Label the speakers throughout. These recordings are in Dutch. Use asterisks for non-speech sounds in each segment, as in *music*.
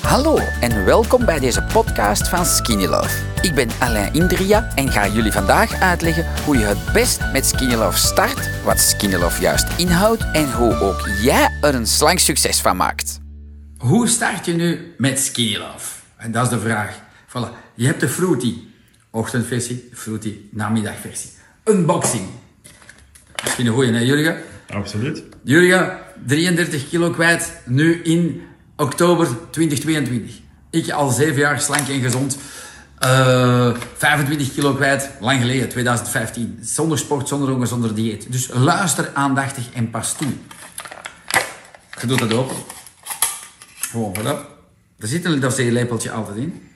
Speaker 1: Hallo en welkom bij deze podcast van Skinny Love. Ik ben Alain Indria en ga jullie vandaag uitleggen hoe je het best met Skinny Love start, wat Skinny Love juist inhoudt en hoe ook jij er een slank succes van maakt.
Speaker 2: Hoe start je nu met Skinny Love? En dat is de vraag. Voilà. Je hebt de Fruity ochtendversie, de Fruity namiddagversie. Unboxing. Misschien een goeie, hè Jurgen?
Speaker 3: Absoluut.
Speaker 2: Jurgen, 33 kilo kwijt, nu in oktober 2022. Ik al 7 jaar slank en gezond. Eh, 25 kilo kwijt, lang geleden, 2015. Zonder sport, zonder honger, zonder dieet. Dus luister aandachtig en pas toe. Je doet het open. Gewoon, voilà. Er zit een dossierlepeltje altijd in.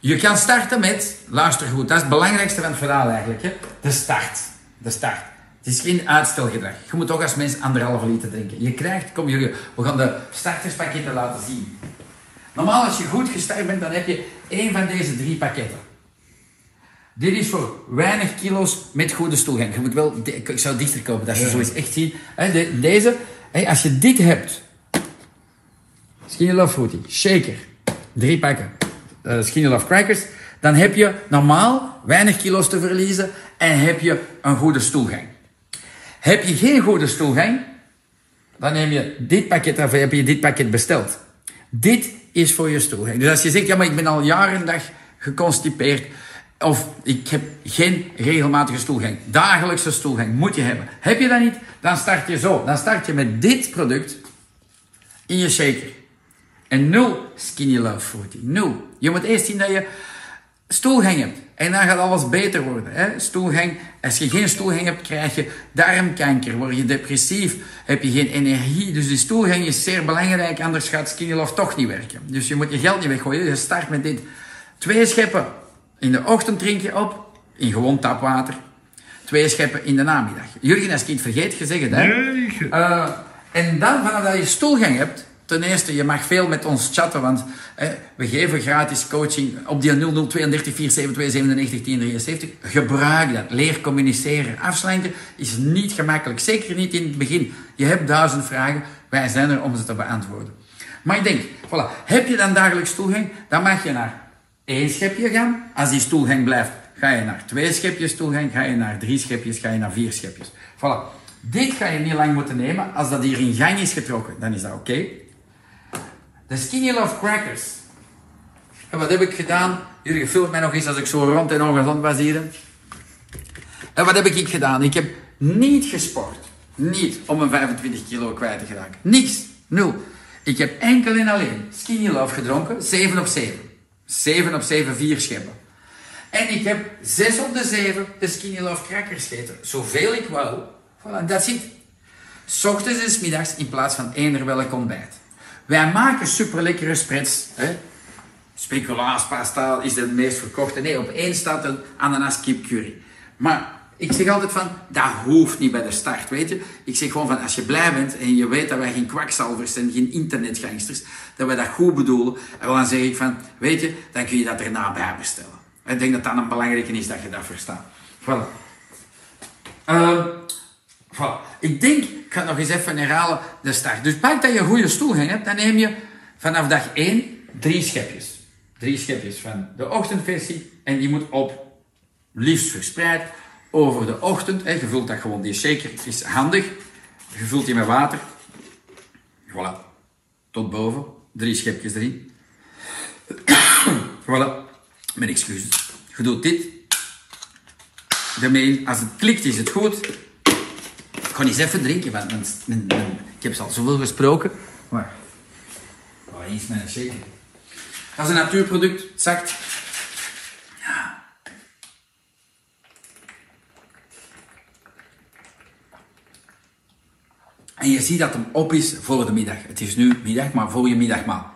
Speaker 2: Je kan starten met, luister goed, dat is het belangrijkste van het verhaal eigenlijk. Hè? De start. De start. Het is geen uitstelgedrag. Je moet ook als mens anderhalve liter drinken. Je krijgt, kom jullie, we gaan de starterspakketten laten zien. Normaal als je goed gestart bent, dan heb je één van deze drie pakketten. Dit is voor weinig kilo's met goede stoelgang. Je moet wel, ik zou dichter kopen, dat je zo eens echt ziet. Deze, als je dit hebt, Skinny Love Fruity, shaker, drie pakken, eh, Skinny Love Crackers, dan heb je normaal weinig kilo's te verliezen en heb je een goede stoelgang. Heb je geen goede stoelgang, dan neem je dit pakket af heb je dit pakket besteld. Dit is voor je stoelgang. Dus als je zegt, ja maar ik ben al jaren en dag geconstipeerd, of ik heb geen regelmatige stoelgang, dagelijkse stoelgang moet je hebben. Heb je dat niet, dan start je zo. Dan start je met dit product in je shaker. En nul Skinny Love Fruity. Nul. Je moet eerst zien dat je stoelgang hebt. En dan gaat alles beter worden. Hè? Stoelgang, als je geen stoelgang hebt, krijg je darmkanker. Word je depressief, heb je geen energie. Dus die stoelgang is zeer belangrijk, anders gaat Skinny Love toch niet werken. Dus je moet je geld niet weggooien. Je start met dit. Twee scheppen in de ochtend drink je op, in gewoon tapwater. Twee scheppen in de namiddag. Jurgen, als ik vergeet, je zegt het, hè?
Speaker 3: Nee,
Speaker 2: Eh, en dan, vanaf dat je stoelgang hebt, ten eerste, je mag veel met ons chatten, want we geven gratis coaching op die 0032 472 97 1073. Gebruik dat. Leer communiceren. Afslanken is niet gemakkelijk. Zeker niet in het begin. Je hebt duizend vragen. Wij zijn er om ze te beantwoorden. Maar ik denk, voilà, heb je dan dagelijks stoelgang, dan mag je naar één schepje gaan. Als die stoelgang blijft, ga je naar twee schepjes stoelgang, ga je naar drie schepjes, ga je naar vier schepjes. Voilà. Dit ga je niet lang moeten nemen. Als dat hier in gang is getrokken, dan is dat oké. De Skinny Love Crackers. En wat heb ik gedaan? Jullie filmt mij nog eens als ik zo rond en ongezond was hier. En wat heb ik gedaan? Ik heb niet gesport. Niet om mijn 25 kilo kwijt te geraken. Niks. Nul. Ik heb enkel en alleen Skinny Love gedronken. 7 op 7. 7 op 7, 4 scheppen. En ik heb 6 op de 7 de Skinny Love Crackers gegeten. Zoveel ik wou. Voilà, dat zit. Ochtends en middags in plaats van eender welk ontbijt. Wij maken super lekkere spreads. Hè? Speculaaspasta is de meest verkochte. Nee, op één staat een ananas. Maar ik zeg altijd van, dat hoeft niet bij de start, weet je. Ik zeg gewoon van, als je blij bent en je weet dat wij geen kwakzalvers zijn, geen internetgangsters, dat wij dat goed bedoelen, en dan zeg ik van, weet je, dan kun je dat erna bij bestellen. Ik denk dat dat een belangrijke is, dat je dat verstaat. Voilà. Ehm, Voilà. Ik denk, ik ga nog eens even herhalen, de start. Dus pak dat je een goede stoelgang hebt, dan neem je vanaf dag 1 drie schepjes. Drie schepjes van de ochtendversie en die moet op, liefst verspreid, over de ochtend. Hè. Je vult dat gewoon, die shaker is handig. Je vult die met water. Voilà. Tot boven. Drie schepjes erin. *coughs* voilà. Mijn excuses. Je doet dit. Daarmee, als het klikt, is het goed. Ga eens even drinken, want ik heb al zoveel gesproken. Maar, waar is mijn shaker? Dat is een natuurproduct, zakt. Ja. En je ziet dat hem op is voor de middag. Het is nu middag, maar voor je middagmaal.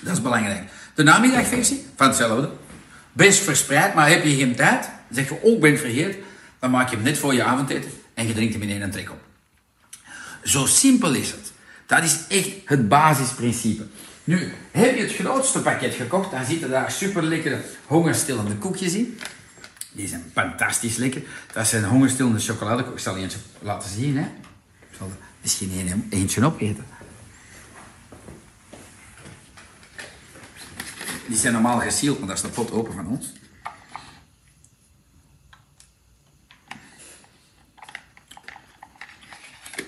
Speaker 2: Dat is belangrijk. De namiddagversie van hetzelfde. Best verspreid, maar heb je geen tijd, zeg je ook bent vergeten, dan maak je hem net voor je avondeten en je drinkt hem in één trek op. Zo simpel is het. Dat is echt het basisprincipe. Nu, heb je het grootste pakket gekocht, dan zitten daar super lekkere hongerstillende koekjes in. Die zijn fantastisch lekker. Dat zijn hongerstillende chocoladekoekjes. Ik zal eentje laten zien. Hè. Ik zal er misschien een, eentje opeten. Die zijn normaal gesield, maar daar is de pot open van ons.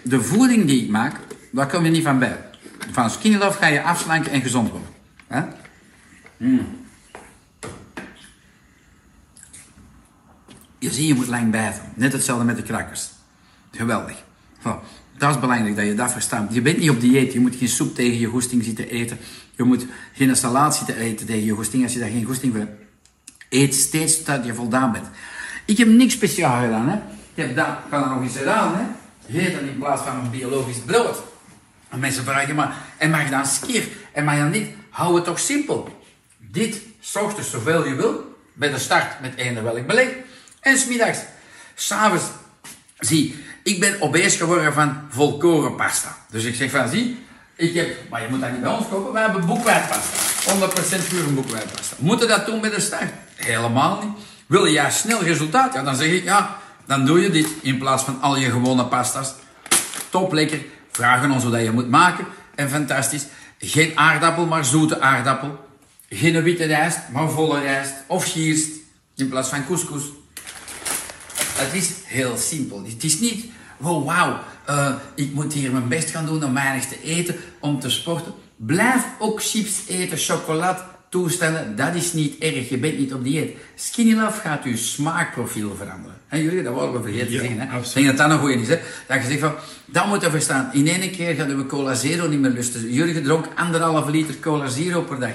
Speaker 2: De voeding die ik maak, daar kom je niet van bij. Van Skinny Love ga je afslanken en gezond worden. Hè? Mm. Je ziet, je moet lang bijten. Net hetzelfde met de crackers. Geweldig. Dat is belangrijk dat je dat verstaat. Je bent niet op dieet. Je moet geen soep tegen je goesting zitten eten. Je moet geen salaat zitten eten tegen je goesting als je daar geen goesting voor hebt. Eet steeds totdat je voldaan bent. Ik heb niks speciaal gedaan. Hè. Ik heb dat, kan er nog eens gedaan. Hè. Eten in plaats van een biologisch brood. En mensen vragen maar, en mag dan skier? En mag dan niet? Hou het toch simpel. Dit, s ochtends zoveel je wil, bij de start met één welk beleg. En smiddags. S'avonds, zie, ik ben obese geworden van volkoren pasta. Dus ik zeg van, zie, ik heb, maar je moet dat niet bij ons kopen, we hebben boekwijdpasta. 100% pure boekwijdpasta. Moeten dat doen bij de start? Helemaal niet. Wil je juist snel resultaat? Ja, dan zeg ik, ja, dan doe je dit in plaats van al je gewone pasta's. Top lekker. Vragen ons hoe dat je moet maken. En fantastisch. Geen aardappel, maar zoete aardappel. Geen witte rijst, maar volle rijst. Of gierst in plaats van couscous. Het is heel simpel. Het is niet, oh wauw, uh, ik moet hier mijn best gaan doen om weinig te eten, om te sporten. Blijf ook chips eten, chocolade toestellen. Dat is niet erg. Je bent niet op dieet. Skinny Love gaat je smaakprofiel veranderen. En jullie, dat worden we vergeten te zeggen. Hè? Ik denk dat dat nog goed is. Hè? Dat je zegt van, dat moet je verstaan. In één keer gaan we cola zero niet meer lusten. Jullie dronk anderhalve liter cola zero per dag.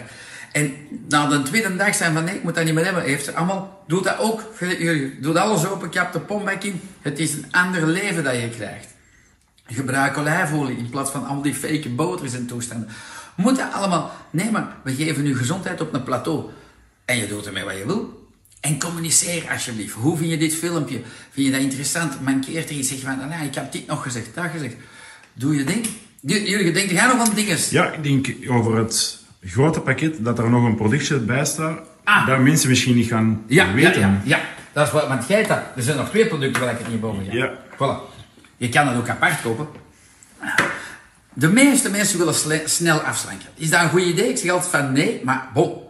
Speaker 2: En na de tweede dag zijn van nee, ik moet dat niet meer hebben. Heeft er allemaal, doe dat ook. Doe alles open, kap de pombak in. Het is een ander leven dat je krijgt. Gebruik olijfolie in plaats van al die fake boters en toestanden. Moet dat allemaal, nee maar, we geven je gezondheid op een plateau. En je doet ermee wat je wil. En communiceer alsjeblieft. Hoe vind je dit filmpje? Vind je dat interessant? Mankeert er iets? Zeg je van, nou, ik heb dit nog gezegd, dat gezegd. Doe je ding. Jullie denken jij nog aan dingen?
Speaker 3: Ja, ik denk over het grote pakket dat er nog een productje bij staat, ah. dat mensen misschien niet gaan
Speaker 2: ja,
Speaker 3: weten.
Speaker 2: Ja, ja, ja, dat is wat, want jij dat. Er zijn nog twee producten waar ik het niet boven ga. Ja. Voilà. Je kan het ook apart kopen. De meeste mensen willen snel afslanken. Is dat een goed idee? Ik zeg altijd van nee, maar bon.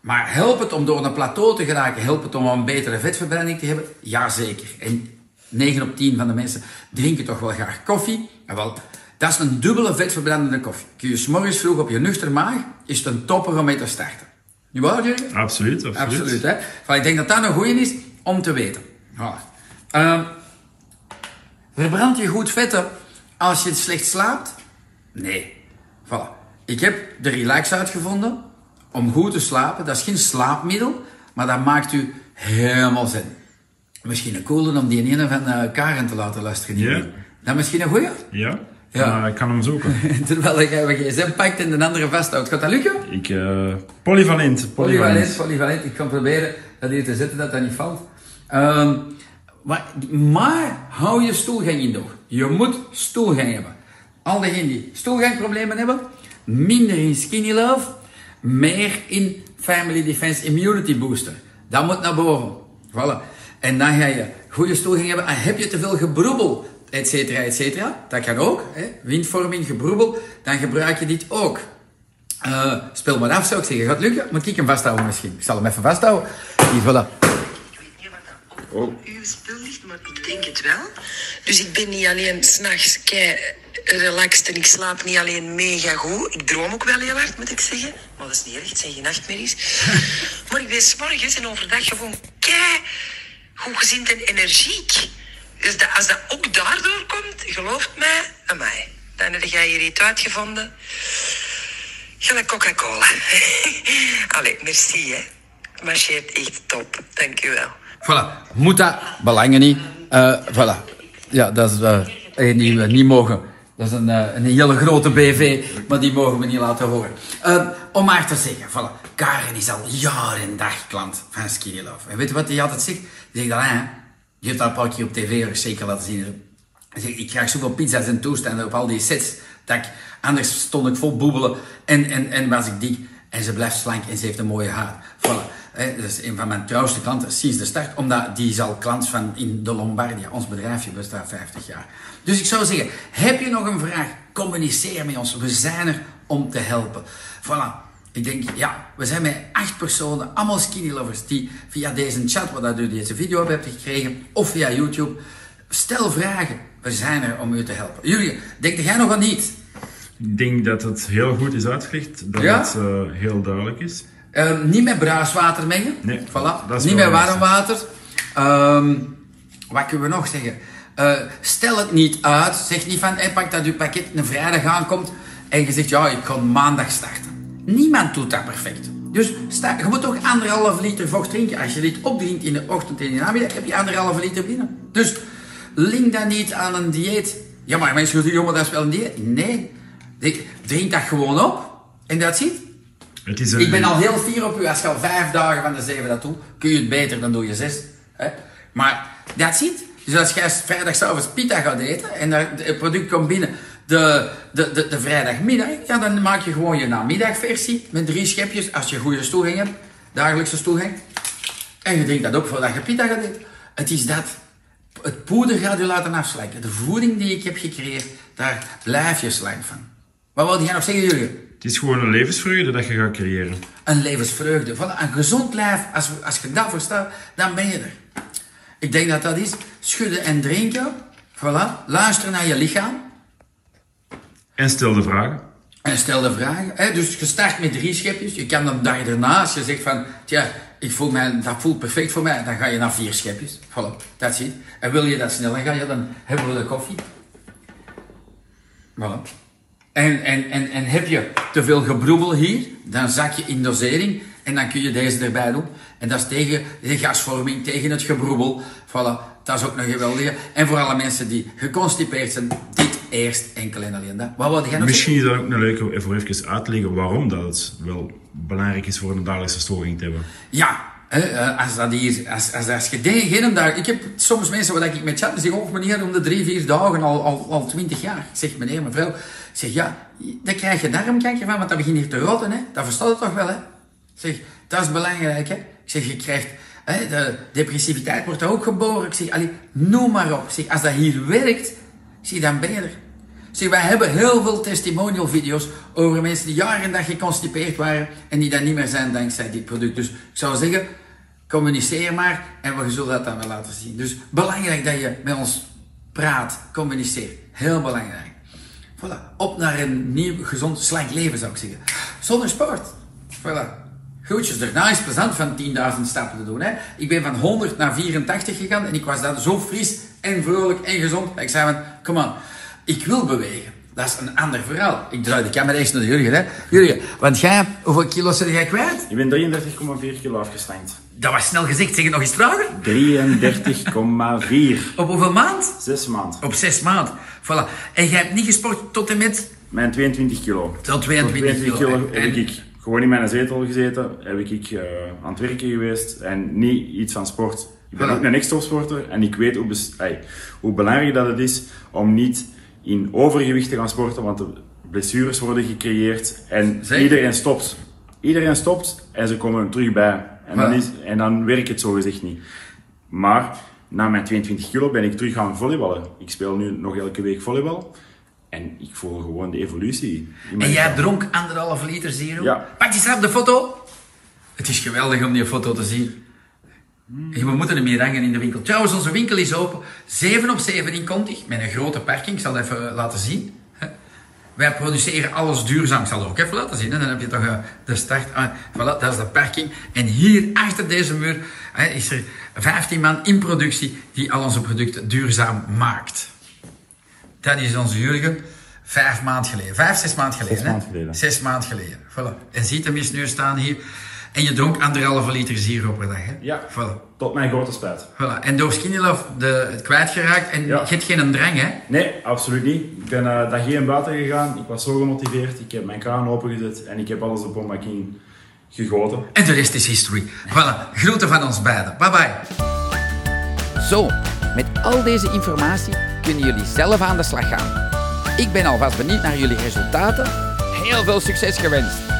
Speaker 2: Maar helpt het om door een plateau te geraken? Helpt het om een betere vetverbranding te hebben? Jazeker. En 9 op 10 van de mensen drinken toch wel graag koffie. En wel, dat is een dubbele vetverbrandende koffie. Kun je s morgens vroeg op je nuchter maag, is het een topper om mee te starten. Nu waar, jullie?
Speaker 3: Absoluut, absoluut.
Speaker 2: Absoluut, hè. Van, ik denk dat dat een goeie is om te weten. Voilà. Uh, verbrand je goed vetten als je slecht slaapt? Nee. Voilà. Ik heb de relax uitgevonden om goed te slapen. Dat is geen slaapmiddel, maar dat maakt u helemaal zin. Misschien een coole om die ene van uh, Karen te laten luisteren. Ja. Dat misschien een goeie?
Speaker 3: Ja. Ja. ik kan hem zoeken. *laughs*
Speaker 2: Terwijl ik een gsm pakt en de andere vasthoudt. Gaat dat lukken?
Speaker 3: Ik, uh, polyvalent,
Speaker 2: polyvalent. Polyvalent, Ik kan proberen dat hier te zetten dat dat niet valt. Um, maar, hou je stoelgang in door. Je moet stoelgang hebben. Al diegenen die stoelgangproblemen hebben, minder in Skinny Love, meer in Family Defense Immunity Booster. Dat moet naar boven. Voilà. En dan ga je goede stoelgang hebben. En heb je te veel gebroebel, et cetera, et cetera. Dat kan ook. Hè? Windvorming, gebroebel. Dan gebruik je dit ook. Uh, speel maar af, zou ik zeggen. Gaat lukken? Moet ik hem vasthouden misschien? Ik zal hem even vasthouden. Die, voilà.
Speaker 4: Op uw spul ligt, maar ik denk het wel. Dus ik ben niet alleen s'nachts kei relaxed en ik slaap niet alleen mega goed. Ik droom ook wel heel hard, moet ik zeggen. Maar dat is niet erg, het zijn geen nachtmerries. *laughs* maar ik ben s'morgens en overdag gewoon kei goedgezind en energiek. Dus dat, als dat ook daardoor komt, gelooft mij, aan mij. Dan heb jij hier iets uitgevonden. Gelijk Coca-Cola. *laughs* Allee, merci hè. Marcheert echt top. Dank u wel.
Speaker 2: Voilà. Moet dat? Belangen niet. Uh, voilà. Ja, dat is uh, die we niet mogen. Dat is een, uh, een hele grote BV, maar die mogen we niet laten horen. om maar te zeggen, voilà. Karen is al jaren en dag klant van Skinny Love. En weet je wat hij altijd zegt? Die zegt, hè, je hebt dat een paar keer op tv zeker laten zien. Ik krijg zoveel pizza's en toestanden op al die sets. Dat ik, anders stond ik vol boebelen en, en, en was ik dik. En ze blijft slank en ze heeft een mooie haar. Voilà. Dat is een van mijn trouwste klanten sinds de start. Omdat die is al klant van in de Lombardia. Ons bedrijfje bestaat 50 jaar. Dus ik zou zeggen, heb je nog een vraag? Communiceer met ons. We zijn er om te helpen. Voilà. Ik denk, ja, we zijn met acht personen, allemaal skinny lovers, die via deze chat, waar dat u deze video hebt gekregen, of via YouTube, stel vragen. We zijn er om u te helpen. Jullie, denk jij nog aan niet?
Speaker 3: Ik denk dat het heel goed is uitgelegd, dat
Speaker 2: Ja?
Speaker 3: het eh, heel duidelijk is.
Speaker 2: Eh, niet met bruiswater mengen.
Speaker 3: Nee,
Speaker 2: Voilà. Niet met warm water. Ehm, wat kunnen we nog zeggen? Eh, stel het niet uit. Zeg niet van, hey, pak dat je pakket een vrijdag aankomt en je zegt, ja, ik ga maandag starten. Niemand doet dat perfect. Dus sta, je moet toch anderhalve liter vocht drinken. Als je dit opdrinkt in de ochtend en in de namiddag, heb je anderhalve liter binnen. Dus link dat niet aan een dieet. Ja, maar mensen zeggen, jongen, dat is wel een dieet. Nee, drink dat gewoon op en dat ziet. Ik ben al heel fier op u. Als je al vijf dagen van de zeven dat doet, kun je het beter dan doe je zes. Hè? Maar dat ziet. Dus als jij vrijdagavond pita gaat eten en het product komt binnen de, de, de, de vrijdagmiddag, ja, dan maak je gewoon je namiddagversie met drie schepjes als je goede stoelgang hebt, dagelijkse stoelgang. En je drinkt dat op voordat je pita gaat eten. Het is dat. Het poeder gaat je laten afslijken. De voeding die ik heb gecreëerd, daar blijf je slank van. Wat wilde jij nog zeggen, jullie?
Speaker 3: Het is gewoon een levensvreugde dat je gaat creëren.
Speaker 2: een levensvreugde. Van een gezond lijf, als, als je dat verstaat, dan ben je er. Ik denk dat dat is schudden en drinken. Voilà. Luister naar je lichaam.
Speaker 3: En stel de vragen.
Speaker 2: En stel de vragen. Hè? Dus je start met drie schepjes. Je kan dan dag erna, als je zegt van... Tja, ik voel mij, dat voelt perfect voor mij. Dan ga je naar vier schepjes. Voilà, dat zit. En wil je dat sneller gaan, ja, dan hebben we de koffie. Voilà. En, en, en, en heb je te veel gebroebel hier, dan zak je in dosering en dan kun je deze erbij doen. En dat is tegen de gasvorming, tegen het gebroebel. Voilà, dat is ook een geweldige. En voor alle mensen die geconstipeerd zijn, dit eerst enkel en alleen dat. Wat wilde jij nog
Speaker 3: Misschien is dat ook een leuke voor even uit te leggen waarom dat het wel belangrijk is voor een dagelijkse storing te hebben.
Speaker 2: Ja, eh, als dat hier, als, als, je geen. Ik heb soms mensen waar ik met die zeggen, oh meneer, om de drie, vier dagen al, al, al twintig jaar. Ik zeg, meneer, mevrouw, ik zeg, ja, dan krijg je darmkanker van, want dat begint hier te rotten, hè. Dat verstaat het toch wel, hè. Ik zeg, dat is belangrijk, hè. Ik zeg, je krijgt... Hè, de depressiviteit wordt ook geboren. Ik zeg, allee, noem maar op. Zeg, als dat hier werkt, zie dan ben je er. Zeg, wij hebben heel veel testimonial video's over mensen die jaren en dag geconstipeerd waren en die dat niet meer zijn dankzij dit product. Dus ik zou zeggen, communiceer maar en we zullen dat dan wel laten zien. Dus belangrijk dat je met ons praat, communiceert. Heel belangrijk. Voilà. Op naar een nieuw, gezond, slank leven zou ik zeggen. Zonder sport. Voilà. Groetjes, daarna is het plezant van 10.000 stappen te doen. Hè? Ik ben van 100 naar 84 gegaan en ik was dan zo fris en vrolijk en gezond. Ik zei van, kom aan, ik wil bewegen. Dat is een ander verhaal. Ik draai de camera eerst naar Jurgen. Hè? Jurgen, want jij, hoeveel kilo's zit jij kwijt?
Speaker 5: Ik ben 33,4 kilo afgestankt.
Speaker 2: Dat was snel gezegd, zeg het nog eens trager.
Speaker 5: 33,4.
Speaker 2: Op hoeveel maand?
Speaker 5: Zes maanden.
Speaker 2: Op zes maand. Voilà. En jij hebt niet gesport tot en met
Speaker 5: Mijn 22 kilo.
Speaker 2: tot 22
Speaker 5: Tot 22
Speaker 2: kilo.
Speaker 5: kilo
Speaker 2: En-
Speaker 5: heb ik gewoon in mijn zetel gezeten. Heb ik eh, aan het werken geweest. En niet iets van sport. Ik ben
Speaker 2: Voilà.
Speaker 5: ook een extra-sporter. En ik weet hoe, hoe belangrijk dat het is om niet in overgewicht te gaan sporten. Want de blessures worden gecreëerd. En
Speaker 2: Zeker.
Speaker 5: iedereen stopt. Iedereen stopt en ze komen terug bij. En, dan, is, en dan werkt het zogezegd niet. Maar na mijn 22 kilo ben ik terug gaan volleyballen. Ik speel nu nog elke week volleybal. En ik voel gewoon de evolutie.
Speaker 2: En jij dronk anderhalve liter zero?
Speaker 5: Ja.
Speaker 2: Pak je snap de foto. Het is geweldig om die foto te zien. En we moeten er meer hangen in de winkel. Trouwens, onze winkel is open. 7 op 7 in Contig. Met een grote parking. Ik zal het even laten zien. Wij produceren alles duurzaam. Ik zal het ook even laten zien. Dan heb je toch eh, de start. Ah, voilà, dat is de parking. En hier achter deze muur is er 15 man in productie die al onze producten duurzaam maakt. Dat is onze Jurgen. Vijf maand geleden. Vijf, zes maand geleden.
Speaker 5: Zes
Speaker 2: hè?
Speaker 5: maand geleden.
Speaker 2: Zes maand geleden. Voilà. En ziet hem eens nu staan hier. En je dronk anderhalve liter zero per dag. Hè?
Speaker 5: Ja.
Speaker 2: Voilà.
Speaker 5: Tot mijn grote spijt.
Speaker 2: voilà. En door Skinny Love de, het kwijtgeraakt. En
Speaker 5: Ja.
Speaker 2: je hebt geen drang, hè?
Speaker 5: Nee, absoluut niet. Ik ben uh, dag geen buiten gegaan. Ik was zo gemotiveerd. Ik heb mijn kraan opengezet en ik heb alles op Bombakin gegoten.
Speaker 2: En de rest is history. Voilà. Groeten van ons beiden. Bye bye.
Speaker 1: Zo, met al deze informatie kunnen jullie zelf aan de slag gaan. Ik ben alvast benieuwd naar jullie resultaten. Heel veel succes gewenst!